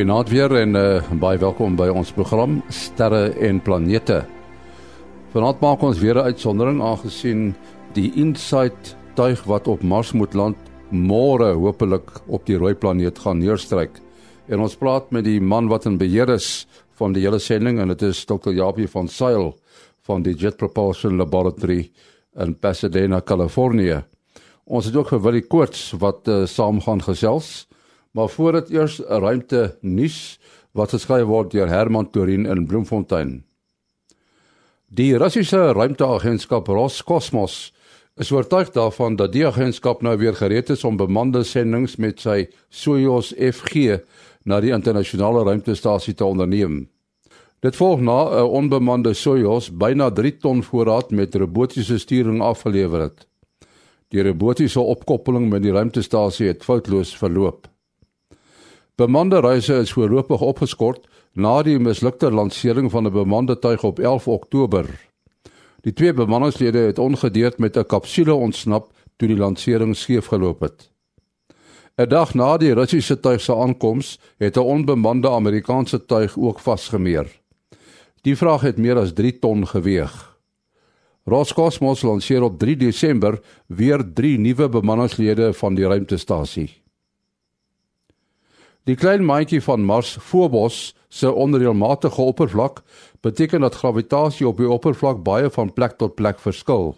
Goeienaand weer en uh, baie welkom by ons program Sterre en Planete. Vanaand maak ons weer 'n uitsondering aangesien die InSight tuig wat op Mars moet land môre hopelik op die rooi planeet gaan neerstryk. En ons praat met die man wat in beheer is van die hele sending en dit is Dr. Japie van Sail van die Jet Propulsion Laboratory in Pasadena, Kalifornië. Ons het ook vir Willie Koorts wat uh, saam gaan gesels. Maar voor dit eers 'n ruimte nuus wat geskryf word deur Herman Torin in Bloemfontein. Die Russiese ruimteagentskap Roscosmos is oortuig daarvan dat die agentskap nou weer gereed is om bemande sendinge met sy Soyuz FG na die internasionale ruimtestasie te onderneem. Dit volg na 'n onbemande Soyuz byna 3 ton voorraad met robotiese sturing afgelewer het. Die robotiese opkoppeling met die ruimtestasie het foutloos verloop. Bemande reise is voorlopig opgeskort na die mislukte lansering van 'n bemande tuig op 11 Oktober. Die twee bemanningslede het ongedeerd met 'n kapsule ontsnap toe die lansering skeefgeloop het. 'n Dag na die Russiese tuig se aankoms het 'n onbemande Amerikaanse tuig ook vasgemeer. Die vraag het meer as 3 ton geweg. Roscosmos lanseer op 3 Desember weer 3 nuwe bemanningslede van die ruimtestasie. Die klein maatjie van Mars, Phobos, se onreëlmatige oppervlak beteken dat gravitasie op die oppervlak baie van plek tot plek verskil.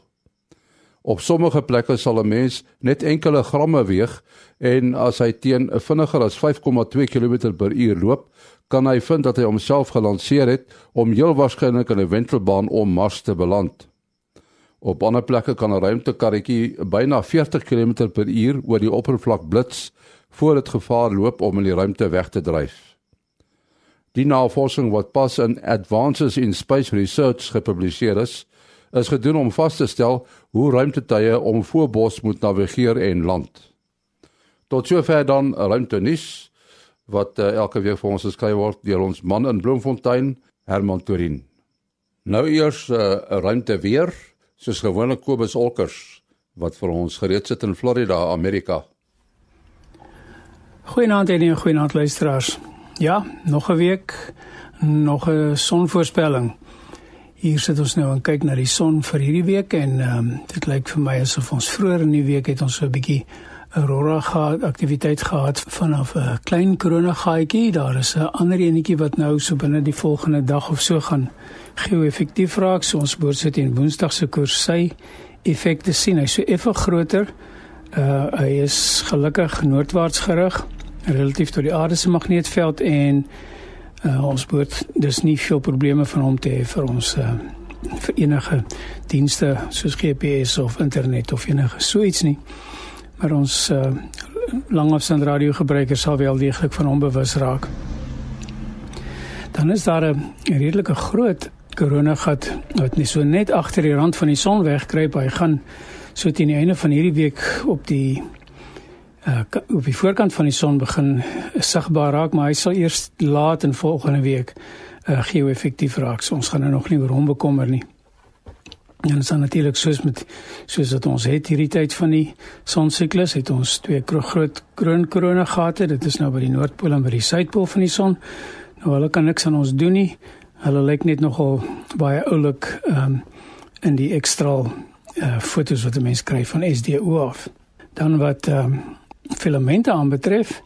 Op sommige plekke sal 'n mens net enkele gramme weeg en as hy teen 'n vinniger as 5,2 km/h loop, kan hy vind dat hy homself gelanseer het om heel waarskynlik in 'n wentelbaan om Mars te beland. Op ander plekke kan 'n ruimtekarretjie byna 40 km/h oor die oppervlak blits voor dit gevaar loop om in die ruimte weg te dryf. Die navorsing wat pas in Advances in Space Research gepubliseer is, is gedoen om vas te stel hoe ruimtetuie om voorbos moet navigeer en land. Tot sover dan 'n ruimtenis wat uh, elke week vir ons geskryf word deur ons man in Bloemfontein, Herman Torin. Nou eers eh, 'n uh, ruimte weer, soos gewoonlik Kobus Olkers wat vir ons gereed sit in Florida, Amerika. Goeienaand en 'n goeienaand luisteraars. Ja, nog 'n week, nog 'n sonvoorspelling. Hier sit ons nou en kyk na die son vir hierdie week en ehm um, dit lyk vir my asof ons vroeër in die week het ons so 'n bietjie aurora gehad, aktiwiteit gehad vanaf 'n klein korona gaatjie. Daar is 'n ander enetjie wat nou so binne die volgende dag of so gaan geo-effektief raak. So ons behoort sit in Woensdag se koers sy effekte sien. Hy's so effe groter. Uh hy is gelukkig noordwaarts gerig relatief tot die aarde se magneetveld en uh, ons moet dus nie veel probleme van hom te hê vir ons uh, vir enige dienste soos GPS of internet of enige so iets nie. Maar ons uh, langafstand radio gebruikers sal wel deeglik van hom bewus raak. Dan is daar 'n redelike groot koronagat wat net so net agter die rand van die son wegkruip. Hy gaan so teen die einde van hierdie week op die uh, op die voorkant van die son begin sigbaar raak, maar hy sal eers laat in volgende week uh, geo-effektief raak. So ons gaan nou nog nie oor hom bekommer nie. En dan natuurlik soos met soos wat ons het hierdie tyd van die sonsiklus het ons twee groot kroon korona gate. Dit is nou by die noordpool en by die suidpool van die son. Nou hulle kan niks aan ons doen nie. Hulle lyk net nogal baie oulik um, in die ekstra uh, fotos wat 'n mens kry van SDO af. Dan wat um, filamente aanbetref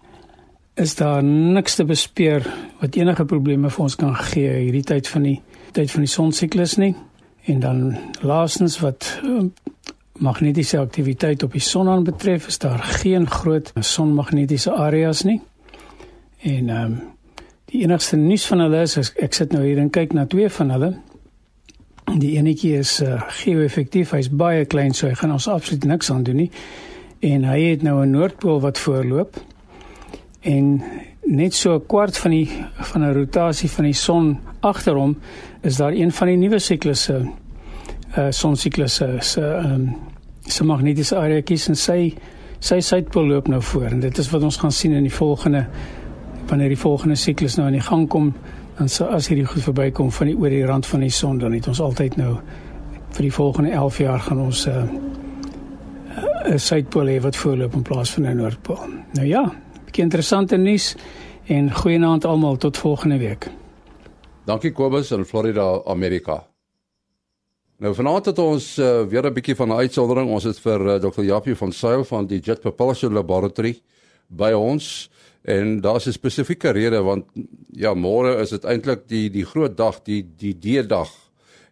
is daar niks te bespeer wat enige probleme vir ons kan gee hierdie tyd van die tyd van die sonsiklus nie. En dan laastens wat uh, magnetiese aktiwiteit op die son aanbetref, is daar geen groot sonmagnetiese areas nie. En ehm um, die enigste nuus van hulle is ek sit nou hier en kyk na twee van hulle. Die enetjie is uh, geo-effektief, hy's baie klein, so hy gaan ons absoluut niks aan doen nie. En hy het nou 'n noordpool wat voorloop. En net so 'n kwart van die van 'n rotasie van die son agter hom is daar een van die nuwe siklusse uh sonsiklusse se ehm um, se magnetiese areaatjies en sy sy suidpool loop nou voor. En dit is wat ons gaan sien in die volgende wanneer die volgende siklus nou aan die gang kom dan so as hierdie goed verbykom van die oor die rand van die son dan het ons altyd nou vir die volgende 11 jaar gaan ons uh 'n suidpool hê wat voorloop in plaas van 'n noordpool. Nou ja, 'n bietjie interessante nuus En goeienaand almal tot volgende week. Dankie Kobus in Florida, Amerika. Nou vanaand het ons uh, weer 'n bietjie van 'n uitsondering. Ons het vir uh, Dr. Japie van Sail van die Jet Propulsion Laboratory by ons en daar's 'n spesifieke rede want ja, môre is dit eintlik die die groot dag, die die D-dag.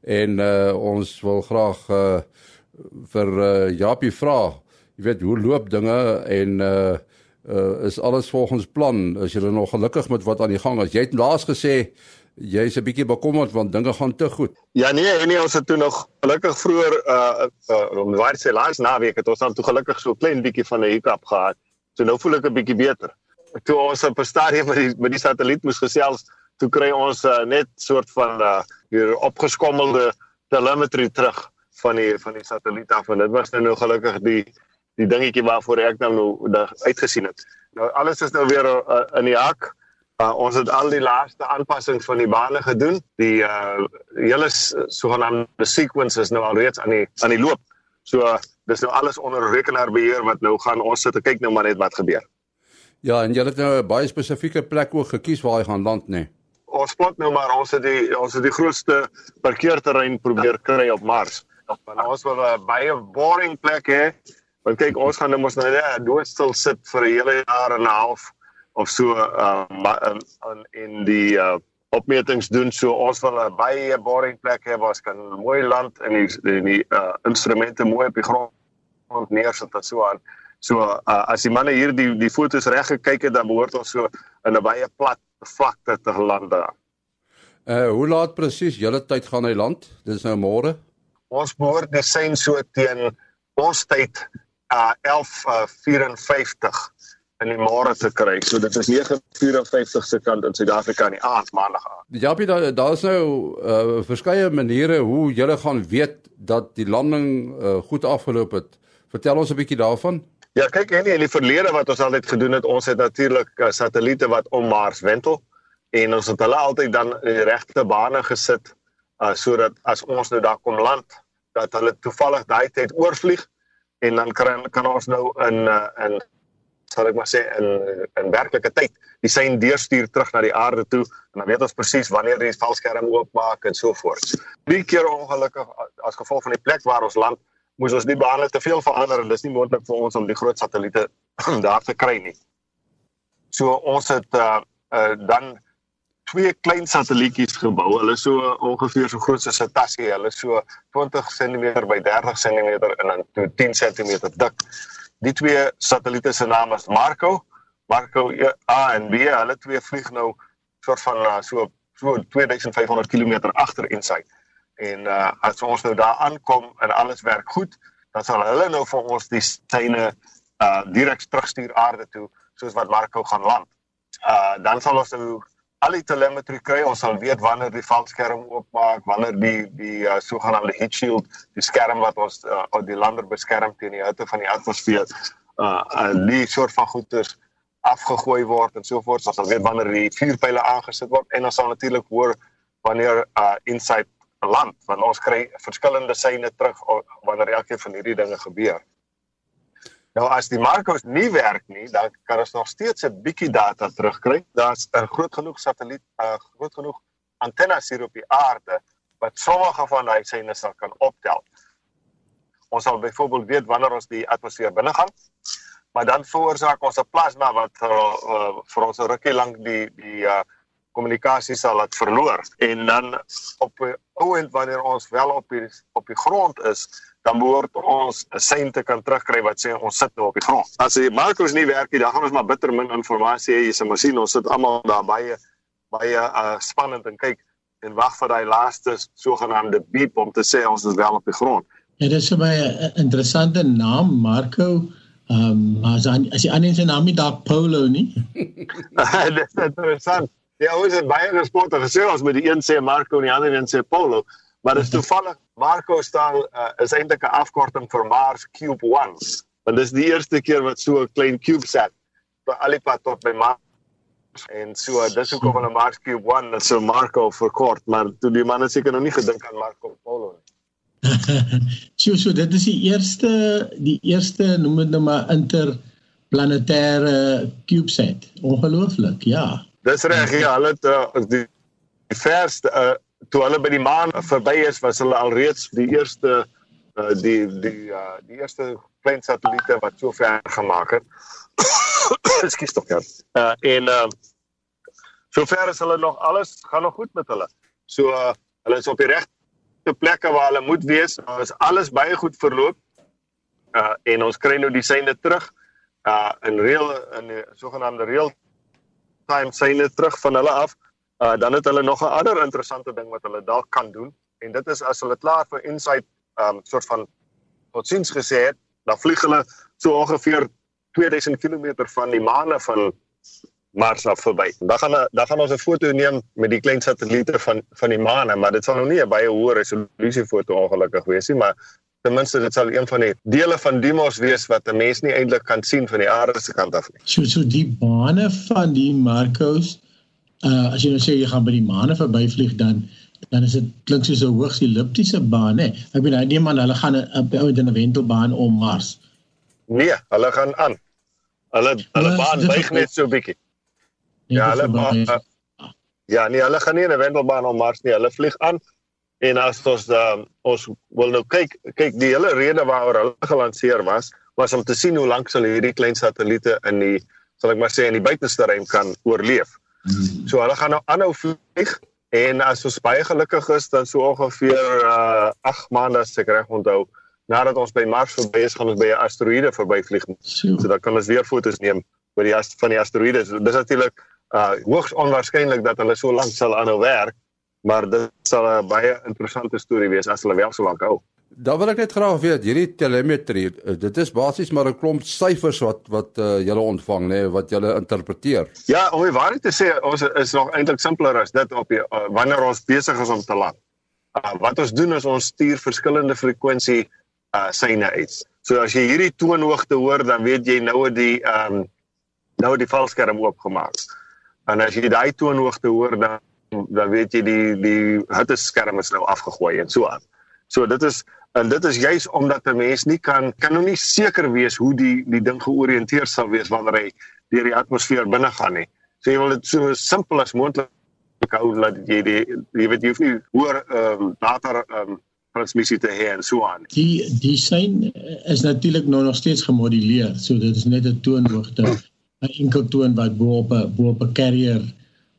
En uh, ons wil graag uh, vir uh, Japie vra, jy weet, hoe loop dinge en uh, uh, is alles volgens plan? Is jy nog gelukkig met wat aan die gang is? Jy het laas gesê jy's 'n bietjie bekommerd want dinge gaan te goed. Ja nee, en nie ons het toe nog gelukkig vroeër uh, uh om waar sê laas naweek het ons dan toe gelukkig so 'n klein bietjie van 'n hiccup gehad. So nou voel ek 'n bietjie beter. Toe ons op 'n stadium met die met die satelliet moes gesels, toe kry ons uh, net soort van uh hier opgeskommelde telemetry terug van die van die satelliet af en dit was nou nou gelukkig die die dingetjie waarvoor ek nou nou uitgesien het. Nou alles is nou weer uh, in die hak. Uh, ons het al die laaste aanpassings van die bane gedoen. Die uh hele sogenaamde sequence is nou alreeds aan die aan die loop. So uh, dis nou alles onder rekenaarbeheer wat nou gaan ons sit en kyk nou maar net wat gebeur. Ja, en jy het nou 'n baie spesifieke plek ook gekies waar jy gaan land, nê? Nee. Ons plot nou maar ons het die ons het die grootste parkeerterrein probeer kry op Mars. Want ons wil 'n baie boring plek hê. Want kyk, ons gaan nou mos nou net doodstil sit vir 'n hele jaar en 'n half of so uh in in die uh opmetings doen so ons wil 'n baie boring plek hê waar ons kan mooi land en die in die uh instrumente mooi op die grond neersit en so aan. So uh, as die manne hier die die fotos reg gekyk het dan behoort ons so in 'n baie plat vlakte te land daar. Uh hoe laat presies julle tyd gaan hy land? Dis nou môre. Ons behoort die sein so teen ons tyd uh 11:54 uh, in die môre te kry. So dit is 9:54 se kant in Suid-Afrika in die aand maandag aan. Japie daar daar's nou uh verskeie maniere hoe jy gaan weet dat die landing uh goed afgeloop het. Vertel ons 'n bietjie daarvan. Ja, kyk en in die verlede wat ons altyd gedoen het, ons het natuurlik uh, satelliete wat om Mars wentel en ons het hulle altyd dan in die regte bane gesit uh sodat as ons nou daar kom land dat hulle toevallig daai tyd oorvlieg en dan kan kan ons nou in uh, in sal ek maar sê in in werklike tyd die sein deurstuur terug na die aarde toe en dan weet ons presies wanneer die valskerm oopmaak en so voort. Drie keer ongelukkig as gevolg van die plek waar ons land moes ons die bane te veel verander en dis nie moontlik vir ons om die groot satelliete daar te kry nie. So ons het uh, uh dan twee klein satellietjies gebou. Hulle so ongeveer so groot soos 'n tasie. Hulle so 20 cm by 30 cm en dan 10 cm dik. Die twee satelliete se naam is Marco. Marco A en B. Hulle twee vlieg nou soort van uh, so so 2500 km agter Insight. En uh as ons nou daar aankom en alles werk goed, dan sal hulle nou vir ons die syne uh direk terugstuur aarde toe soos wat Marco gaan land. Uh dan sal ons nou al die telemetrie kry. Ons sal weet wanneer die valskerm oopmaak, wanneer die die uh, sogenaamde heat shield, die skerm wat ons uh, die lander beskerm teen die hitte van die atmosfeer, uh, uh die soort van goeders afgegooi word en so voort. Ons sal weet wanneer die vuurpyle aangesit word en ons sal natuurlik hoor wanneer uh inside land, want ons kry verskillende seine terug wanneer elkeen van hierdie dinge gebeur. Nou as die Marcos nie werk nie, dan kan ons nog steeds 'n bietjie data terugkry. Daar's 'n groot genoeg satelliet, 'n groot genoeg antennes hier op die aarde wat sommige van daai seine sal kan optel. Ons sal byvoorbeeld weet wanneer ons die atmosfeer binne gaan. Maar dan veroorsaak ons 'n plasma wat uh, uh, vir ons 'n rukkie lank die die uh, kommunikasie sal laat verloor en dan op 'n oomblik wanneer ons wel op die op die grond is, dan behoort ons 'n sein te kan terugkry wat sê ons sit nou op die grond. As die makros nie werk nie, dan gaan ons maar bitter min inligting hê. Jy se masjien, ons sit almal daar baie baie uh, spannend en kyk en wag vir daai laaste sogenaamde beep om te sê ons is wel op die grond. Ja, dit is 'n baie interessante naam, Marco. Ehm, um, as as jy aan sy naam nie dalk Polo nie. dit is interessant. Ja, ons het baie gespotte gesê ons met die een sê Marco en die ander een sê Polo. Maar dit is toevallig Marco staan uh, is eintlik 'n afkorting vir Mars Cube 1. Want dis die eerste keer wat so 'n klein cube set by Alipad tot by Mars en so dis hoekom hulle Mars Cube 1 net so Marco verkort, maar toe die manne seker nog nie gedink aan Marco Polo nie. so so dit is die eerste die eerste noem dit nou maar interplanetêre CubeSat. Ongelooflik, ja. Dis reg, ja, hulle het uh, die, die verste uh, toe hulle by die maan verby is, was hulle alreeds die eerste uh, die die uh, die eerste klein satelliete wat so ver gemaak het. Ekskuus tog ja. Uh, en uh, sover is hulle nog alles gaan nog goed met hulle. So uh, hulle is op die regte plekke waar hulle moet wees. Ons alles baie goed verloop. Uh, en ons kry nou die seine terug uh in reël in die sogenaamde real time syne terug van hulle af. Uh dan het hulle nog 'n ander interessante ding wat hulle dalk kan doen en dit is as hulle klaar vir insight um soort van totsiens gesê het, dan vlieg hulle so ongeveer 2000 km van die maane van Mars af verby. Dan gaan dan gaan ons 'n foto neem met die klein satelliete van van die maan, maar dit sal nog nie 'n baie hoë resolusie foto ongelukkig wees nie, maar ten minste dit sal een van die dele van Dimos wees wat 'n mens nie eintlik kan sien van die aarde se kant af nie. So so die bane van die Marcos uh as jy nou sê jy gaan by die maane verbyvlieg dan dan is dit klink soos 'n hoogs elliptiese baan hè. Ek bedoel hy neem aan hulle gaan 'n ou in 'n wentelbaan om Mars. Nee, hulle gaan aan. Hulle hulle ja, baan buig net so bietjie. Ja, hulle baan, Ja, nee, hulle gaan nie in 'n wentelbaan om Mars nie. Hulle vlieg aan En as ons uh, ons wil nou kyk kyk die hele rede waaroor hulle gelanseer was was om te sien hoe lank sal hierdie klein satelliete in die sal ek maar sê in die buitenste ruim kan oorleef. Hmm. So hulle gaan nou aanhou vlieg en as ons baie gelukkig is dan so ongeveer uh 8 maande as ek reg onthou nadat ons by Mars verby is gaan ons by 'n asteroïde verbyvlieg. So dan kan ons weer foto's neem oor die van die asteroïdes. Dis natuurlik uh hoogs onwaarskynlik dat hulle so lank sal aanhou werk maar dit sal 'n baie interessante storie wees as hulle wel so lank hou. Dan wil ek net graag weet, hierdie telemetrie, eh, dit is basies maar 'n klomp syfers wat wat uh, julle ontvang nê, nee, wat julle interpreteer. Ja, om die waarheid te sê, ons is nog eintlik simpeler as dit op die uh, wanneer ons besig is om te land. Uh, wat ons doen is ons stuur verskillende frekwensie uh syne uit. So as jy hierdie toonhoogte hoor, dan weet jy nou die ehm um, nou die valskerm oopgemaak. En as jy daai toonhoogte hoor, dan dan weet jy die die hitteskerm is nou afgegooi en so aan. So dit is en dit is juis omdat 'n mens nie kan kan nou nie seker wees hoe die die ding georiënteer sal wees wanneer hy deur die atmosfeer binne gaan nie. So jy wil dit so simpel as moontlik hou dat jy die jy weet jy hoef nie hoor ehm um, data ehm um, transmissie te hê en so aan. Die die sein is natuurlik nou nog steeds gemoduleer. So dit is net 'n toonhoogte, 'n enkel toon wat bo op 'n bo op 'n carrier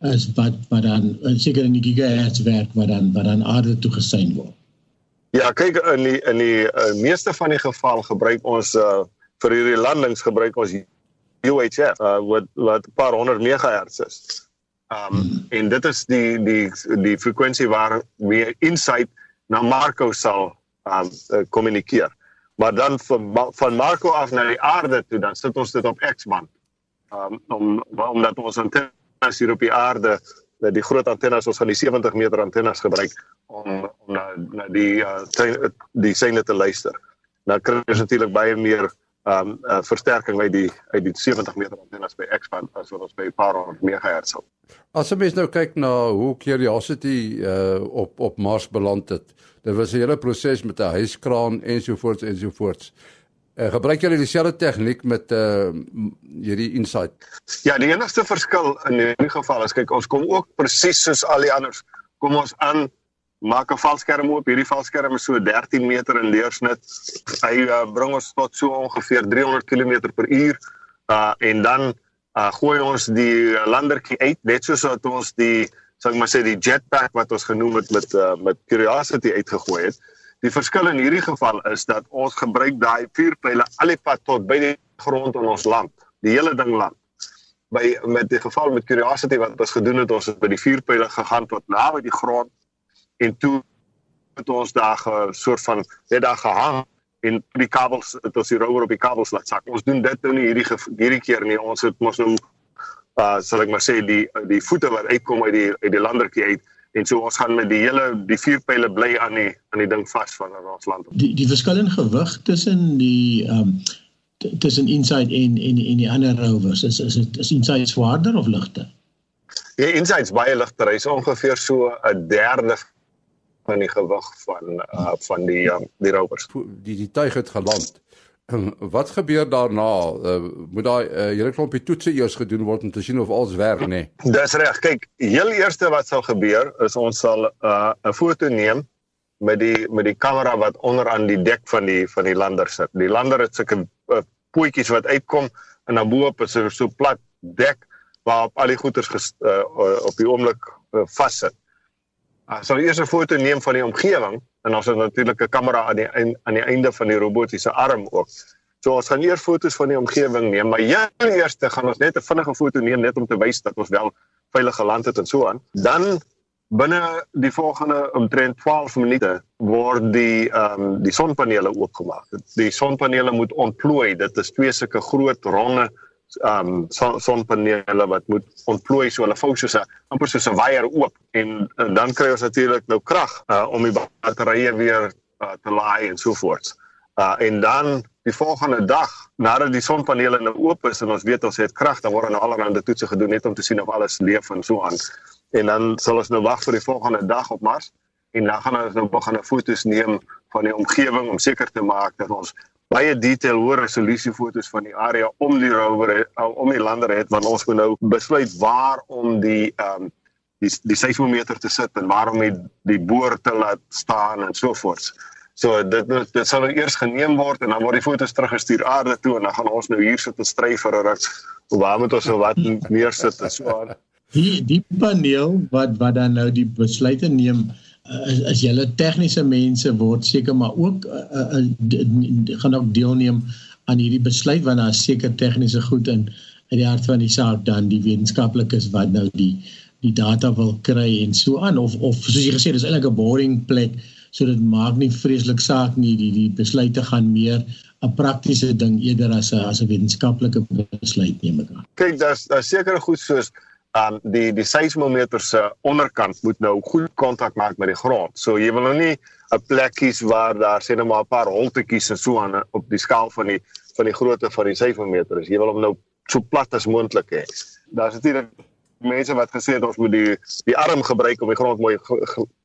is wat wat dan seker in die gigahertz werk wat dan wat dan aarde toe gesien word. Ja, kyk in die in die uh, meeste van die geval gebruik ons uh, vir hierdie landings gebruik ons UHF uh, wat wat 'n paar honderd megahertz is. Um hmm. en dit is die die die frekwensie waar we insight na Marco sal um kommunikeer. Maar dan van van Marco af na die aarde toe dan sit ons dit op X-band. Um om omdat ons antenne antennes hier op die aarde, die groot antennes, ons gaan die 70 meter antennes gebruik om om na na die uh, die seine te luister. Nou kry ons natuurlik baie meer um uh, versterking uit die uit die 70 meter antennes by X-band as wat ons by 'n paar honderd megahertz het. As jy mens nou kyk na hoe Curiosity uh op op Mars beland het. Dit was 'n hele proses met 'n hyskraan ensovoorts ensovoorts. Uh, gebruik julle dieselfde tegniek met uh hierdie insight? Ja, die enigste verskil in hierdie geval is kyk ons kom ook presies soos al die anders. Kom ons aan maak 'n valskerm oop. Hierdie valskerm is so 13 meter in deursnit. Hy uh, bring ons tot so ongeveer 300 km per uur. Uh en dan uh gooi ons die landertjie uit net soos wat ons die sal ek maar sê die jetpack wat ons genoem het met uh, met Curiosity uitgegooi het. Die verskil in hierdie geval is dat ons gebruik daai vuurpyle al die pad tot by die grond in ons land, die hele ding land. By met die geval met Curiosity wat ons gedoen het, ons het by die vuurpyle gegaan tot naby die grond en toe het ons daar 'n soort van net daar gehang en die kabels het ons die rower op die kabels laat sak. Ons doen dit nou nie hierdie hierdie keer nie. Ons het mos nou uh sal ek maar sê die die voete wat uitkom uit die uit die landertjie uit en so ons gaan met die hele die vuurpyle bly aan die aan die ding vas van ons land. Die die verskil in gewig tussen die ehm um, tussen Insight en en en die ander rovers is is dit is Insight swaarder of ligter? Ja, Insight is baie ligter. Hy's ongeveer so 'n derde van die gewig van uh van die um, die rovers. Die die tuig het geland Wat gebeur daarna? Uh, moet daai uh, hele klompie toetse eers gedoen word om te sien of alles werk, nê? Nee? Dis reg. Kyk, heel eerste wat sal gebeur is ons sal 'n uh, foto neem met die met die kamera wat onder aan die dek van die van die lander sit. Die lander het sulke uh, pootjies wat uitkom en dan bo-op is 'n so plat dek waarop al die goeders ges, uh, op die oomblik vassit. Uh, sal eers 'n foto neem van die omgewing en ons het natuurlik 'n kamera aan die aan die einde van die robotiese arm ook. So ons gaan eers foto's van die omgewing neem, maar heel eers gaan ons net 'n vinnige foto neem net om te wys dat ons wel veilig geland het en so aan. Dan binne die volgende omtrent 12 minute word die ehm um, die sonpanele oopgemaak. Die sonpanele moet ontplooi. Dit is twee sulke groot ronde ehm um, son, sonpanele wat moet ontplooi so hulle vou soos 'n amper soos 'n waier oop. En, en dan kry ons natuurlik nou krag uh, om die batterye weer uh, te laai en so voort. Uh, en dan die volgende dag nadat die sonpanele nou oop is en ons weet ons het krag, dan word nou allerlei toetse gedoen net om te sien of alles leef en so aan. En dan sal ons nou wag vir die volgende dag op Mars en dan gaan ons nou begin foto's neem van die omgewing om seker te maak dat ons baie detail hoë resolusie foto's van die area om die rover om die lander het want ons moet nou besluit waar om die ehm um, die die seismometer te sit en waarom die die boor te laat staan en so voort. So dit dit sal nou eers geneem word en dan word die foto's teruggestuur aarde toe en dan gaan ons nou hier sit en stry vir 'n ruk. Waar moet ons nou wat neersit en so aan die die paneel wat wat dan nou die besluite neem is, is julle tegniese mense word seker maar ook uh, uh, gaan ook deelneem aan hierdie besluit want daar is seker tegniese goed in in die hart van die saak dan die wetenskaplikes wat nou die die data wil kry en so aan of of soos jy gesê dis eintlik 'n boring plek so dit maak nie vreeslik saak nie die die besluite gaan meer 'n praktiese ding eerder as 'n as 'n wetenskaplike besluit neem ek aan. Kyk, daar's daar seker goed soos um die die seismometer se onderkant moet nou goed kontak maak met die grond. So jy wil nou nie 'n plek kies waar daar sê net maar 'n paar holtetjies en so aan op die skaal van die van die grootte van die seismometer is. Jy wil hom nou so plat as moontlik hê. Daar's natuurlik mense wat gesê het ons moet die die arm gebruik om die grond mooi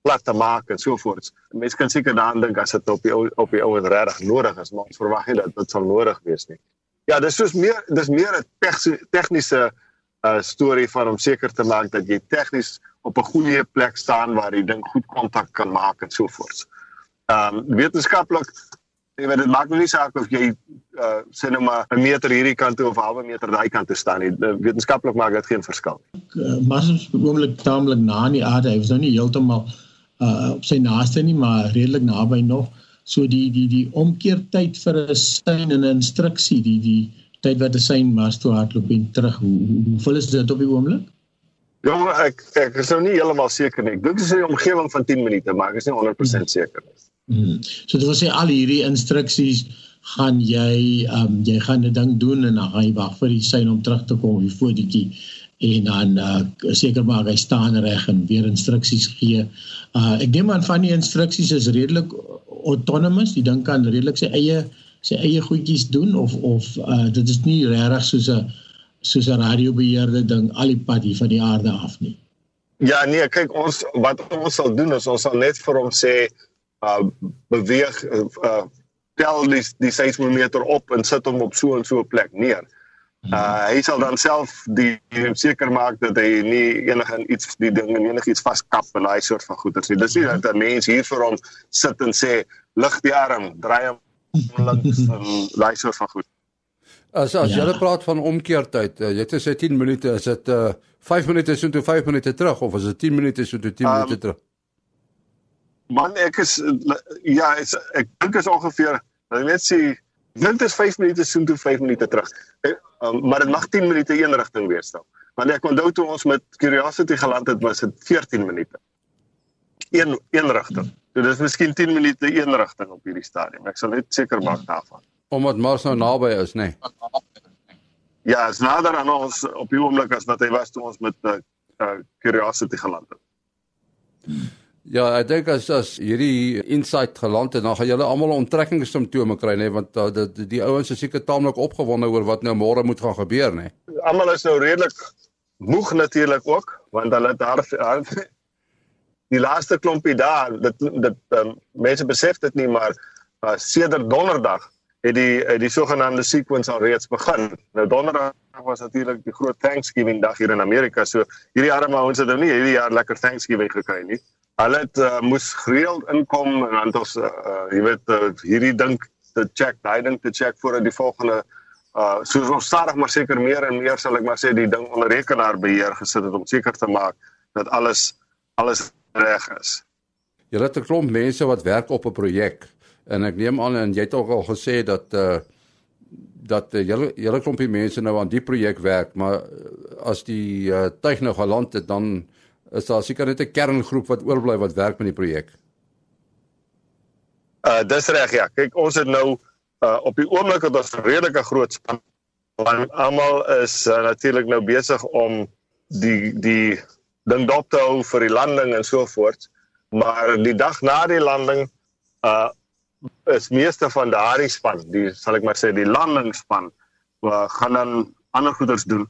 plat te maak en so voort. Mense kan seker daaraan dink as dit op die op die ouens regtig nodig is, maar ons verwag nie dat dit sal nodig wees nie. Ja, dis soos meer dis meer 'n tegniese 'n storie van om seker te maak dat jy tegnies op 'n goeie plek staan waar jy dink goed kontak kan maak en so voort. Ehm um, wetenskaplik jy weet dit maak nie saak of jy uh sê nou maar 'n meter hierdie kant toe of 'n halwe meter daai kant toe staan nie. Wetenskaplik maak dit geen verskil. Uh, maar ons oomblik taamlik na in die aarde. Hy was nou nie heeltemal uh op sy naaste nie, maar redelik naby nog. So die die die omkeertyd vir 'n sein en 'n instruksie, die die tyd wat 'n sein mas toe hardloop en terug. Hoe hoeveel is dit op die oomblik? Ja, ek ek is nou nie heeltemal seker nie. Ek dink dit is 'n omgewing van 10 minute, maar ek is nie 100% seker nie. Hmm. So dit wil sê al hierdie instruksies gaan jy ehm um, jy gaan 'n ding doen en dan gaan jy wag vir die sein om terug te kom, die fotootjie en dan uh, seker maak hy staan reg en weer instruksies gee. Uh ek neem aan van die instruksies is redelik autonomous. Die ding kan redelik sy eie sy eie goedjies doen of of uh, dit is nie regtig soos 'n soos 'n radiobeheerde ding al die pad hier van die aarde af nie. Ja nee, kyk ons wat ons sal doen is ons sal net vir hom sê uh beweeg uh tel die die seismometer op en sit hom op so en so 'n plek neer. Uh hy sal dan self die seker maak dat hy nie enige iets die ding en enigiets vaskap en daai soort van goeders nie. Dis nie dat 'n mens hier vir hom sit en sê lig die arm, draai hom links en daai soort van goed. As as ja. jy praat van omkeertyd, uh, jy het gesê 10 minute, is dit uh 5 minute so toe 5 minute terug of is dit 10 minute so toe 10 um, minute terug? Man, ek is ja, is, ek dink is ongeveer, ek net sê dit is 5 minute so toe 5 minute terug. Ek, um, maar dit mag 10 minute een rigting wees dan. Want ek onthou toe ons met Curiosity geland het, was dit 14 minute. Een een rigting. So dis miskien 10 minute een rigting op hierdie stadium. Ek sal net seker maak daarvan. Omdat Mars nou naby is, nê? Nee. Ja, is nader aan ons op die oomblik as wat hy was toe ons met uh, uh, Curiosity geland het. Ja, ek dink as as hierdie insight geland het, dan gaan julle almal onttrekkingssimptome kry nê, nee, want uh, die, die ouens is seker taamlik opgewonde oor wat nou môre moet gaan gebeur nê. Nee. Almal is nou redelik moeg natuurlik ook, want hulle het daar die laaste klompie daar dit dit um, mense besef dit nie maar uh, sedert donderdag het die die sogenaamde sequence al reeds begin. Nou donderdag was natuurlik die groot Thanksgiving dag hier in Amerika. So hierdie arme ouens het nou nie hierdie jaar lekker Thanksgiving gekry nie. Hulle het uh, moes gereeld inkom en dan ons uh, jy weet uh, hierdie dink te check, daai ding te check voor die volgende uh soos ons stadig maar seker meer en meer sal ek maar sê die ding onder rekenaar beheer gesit het om seker te maak dat alles alles reg is. Jy het 'n klomp mense wat werk op 'n projek en ek neem aan en jy het ook al gesê dat uh dat uh, julle julle klompie mense nou aan die projek werk, maar as die uh, tuig nou geland het dan is daar seker net 'n kerngroep wat oorbly wat werk met die projek. Uh dis reg ja. Kyk, ons het nou uh op die oomblik het ons 'n redelike groot span want almal is uh, natuurlik nou besig om die die ding dop te hou vir die landing en so voort. Maar die dag na die landing uh is meeste van daardie span, die sal ek maar sê die landingsspan, uh, gaan dan ander goeders doen.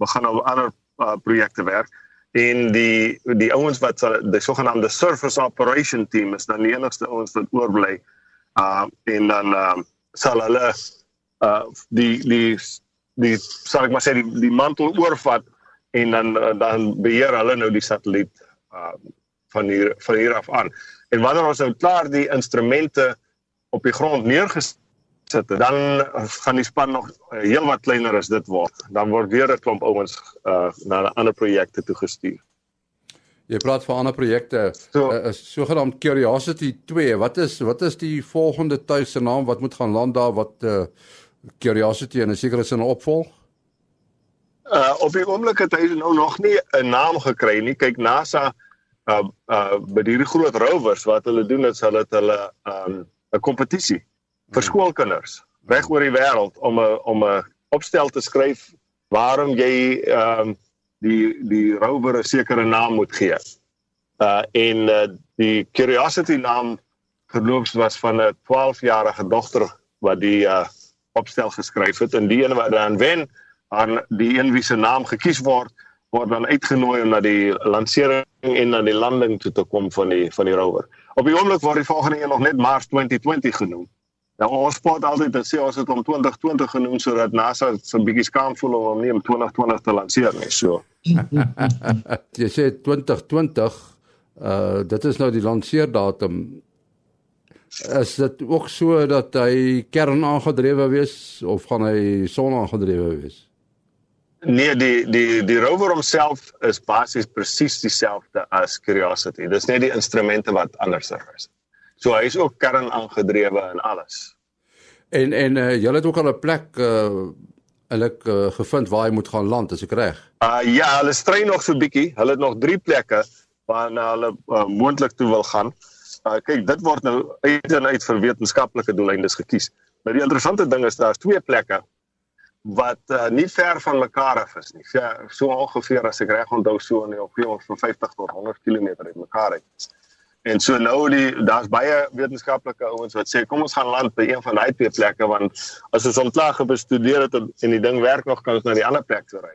We gaan op ander uh, projekte werk en die die ouens wat die sogenaamde surface operation team is dan die enigste ouens wat oorbly. Uh en dan uh, sal hulle uh die die die sal ek maar sê die, die mantel oorvat en dan dan beheer hulle nou die satelliet uh van hier van hier af aan. En wanneer ons nou klaar die instrumente op die grond neergesit het, dan gaan die span nog heelwat kleiner as dit word. Dan word weer 'n klomp ouens uh na ander projekte toe gestuur. Jy praat van ander projekte. So, uh, sogenaamd Curiosity 2. Wat is wat is die volgende tuis se naam wat moet gaan land daar wat uh Curiosity en 'n sekere sin opvolg? Uh op die oomblik het hy nou nog nie 'n naam gekry nie. Kyk NASA uh uh by hierdie groot rovers wat hulle doen is hulle het hulle um 'n kompetisie vir skoolkinders reg oor die wêreld om 'n om 'n opstel te skryf waarom jy um die die rover 'n sekere naam moet gee. Uh en uh, die Curiosity naam verloops was van 'n 12-jarige dogter wat die uh opstel geskryf het en die een wat dan wen aan die een wie se naam gekies word word dan uitgenooi om na die lansering en na die landing toe te kom van die van die rover. Op die oomblik word die volgende een nog net Mars 2020 genoem. Nou ons spot altyd dat sê ons het om 2020 genoem sodat NASA so 'n bietjie skaam voel om nie om 2020 te lanseer nie. So. Jy sê 2020 uh dit is nou die lanseerdatum. Is dit ook so dat hy kern aangedrewe wees of gaan hy son aangedrewe wees? Nee, die die die rover homself is basies presies dieselfde as Curiosity. Dis net die instrumente wat anders is. So hy is ook kern aangedrewe en alles. En en uh, julle het ook al 'n plek uh hulle uh, gevind waar hy moet gaan land, is ek reg? Uh ja, hulle stry nog so bietjie. Hulle het nog 3 plekke waar hulle uh, moontlik toe wil gaan. Uh kyk, dit word nou uit en uit vir wetenskaplike doeleindes gekies. Maar die interessante ding is daar's twee plekke wat uh, nie ver van mekaar af is nie. Ver, so ongeveer as ek reg onthou so in op ons van 50 tot 100 km uit mekaar uit. En so nou die daar's baie wetenskaplike ouens wat sê kom ons gaan land by een van daai twee plekke want as ons hom klaar bestudeer het en die ding werk nog kan ons na die ander plek toe ry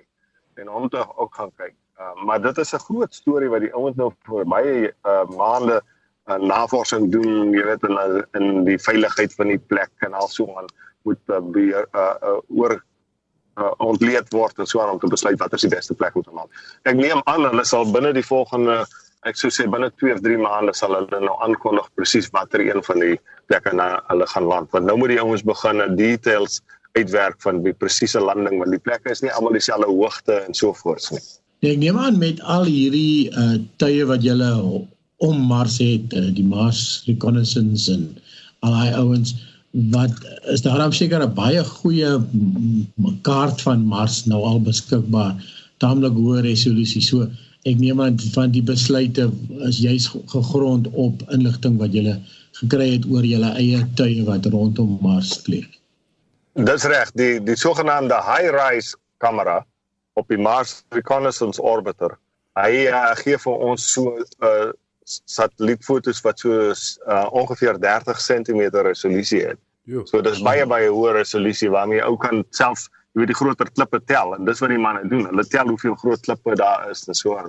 en hom toe ook gaan kyk. Uh, maar dit is 'n groot storie wat die ouens nou vir baie uh, maande uh, navorsing doen, jy weet in in die veiligheid van die plek en also aan moet uh, beheer uh, uh, oor uh, ontleed word en so aan om te besluit wat is die beste plek om te land. Ek neem aan hulle sal binne die volgende ek sou sê binne 2 of 3 maande sal hulle nou aankondig presies watter een van die plekke na hulle gaan land. Want nou moet die ouens begin in details uitwerk van die presiese landing want die plekke is nie almal dieselfde hoogte en so voort nie. Ek neem aan met al hierdie uh tye wat julle om Mars het, uh, die Mars reconnaissance en al daai ouens wat is daar dan seker 'n baie goeie kaart van Mars nou al beskikbaar, taamlik hoë resolusie. So ek neem aan van die besluite is juis gegrond op inligting wat jy gekry het oor julle eie tuie wat rondom Mars vlieg. Dis reg, die die sogenaamde high-rise kamera op die Mars Reconnaissance Orbiter. Hy uh, gee vir ons so 'n uh, satellietfoto's wat so uh, ongeveer 30 cm resolusie het. Jo. So dis baie baie hoë resolusie waarmee jy ou kan self jy weet die groter klippe tel en dis wat die manne doen. Hulle tel hoeveel groot klippe daar is en so aan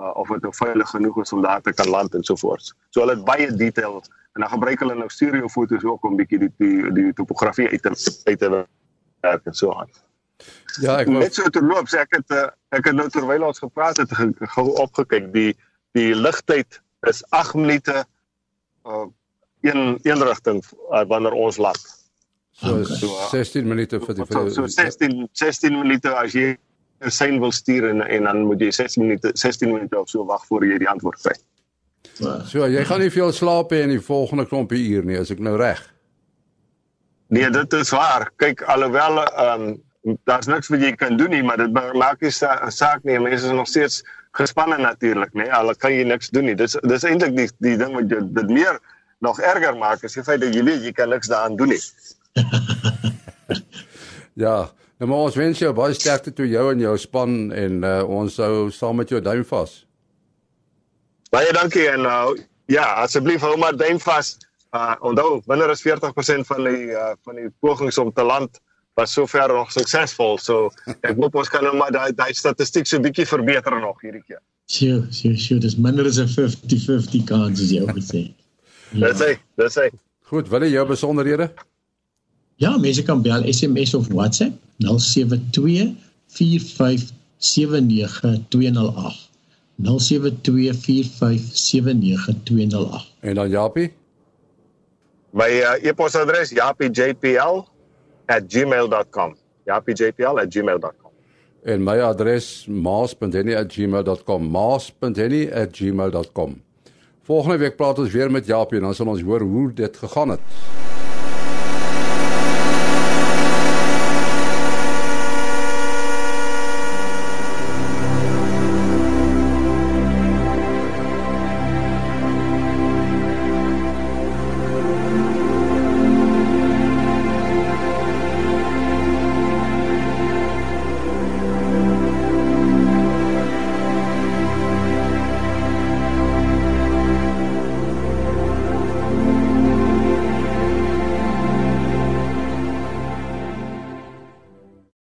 uh, of dit nou veilig genoeg is om daar te kan land en so voort. So hulle het baie detail en dan gebruik hulle nou stereo foto's ook om bietjie die die, die topografie uit te uit te werk en so aan. Ja, ek net so terloop sê ek het eh, ek het nou terwyl ons gepraat het gou opgekyk die die ligtyd is 8 minute uh een een rigting uh, wanneer ons laat. So, so uh, 16 minute vir die vir so 16 16 minute as jy 'n sein wil stuur en en dan moet jy 16 minute 16 minute of so wag voor jy die antwoord kry. So jy gaan nie veel slaap hê in die volgende klompie uur nie, as ek nou reg. Nee, dit is waar. Kyk alhoewel ehm um, daar's niks wat jy kan doen nie, maar dit maak nie sa saak nie. Mense is nog steeds gespanne natuurlik, nê. Hulle kan jy niks doen nie. Dis dis eintlik die die ding wat jy dit meer nog erger maak is die feit dat jy weet jy kan niks daaraan doen nie. ja, nou maar ons wens jou baie sterkte toe jou en jou span en uh, ons sou saam met jou duim vas. Baie dankie en uh, ja, asseblief hou maar duim vas. Uh, onthou, minder as 40% van die uh, van die pogings om te land was sover nog suksesvol. So ek hoop ons kan nou maar daai daai statistiek so bietjie verbeter nog hierdie keer. Sjoe, sjoe, sjoe, dis minder as 'n 50-50 kans as jy gesê. Ja. Dis hy, dis hy. Goed, wil jy jou besonderhede? Ja, mense kan bel SMS of WhatsApp 072 4579208. 0724579208. En dan Japie? My uh, e-posadres japiejpl@gmail.com. japiejpl@gmail.com. En my adres maas.henny@gmail.com. maas.henny@gmail.com. Volgende week praat ons weer met Japie en dan sal ons hoor hoe dit gegaan het.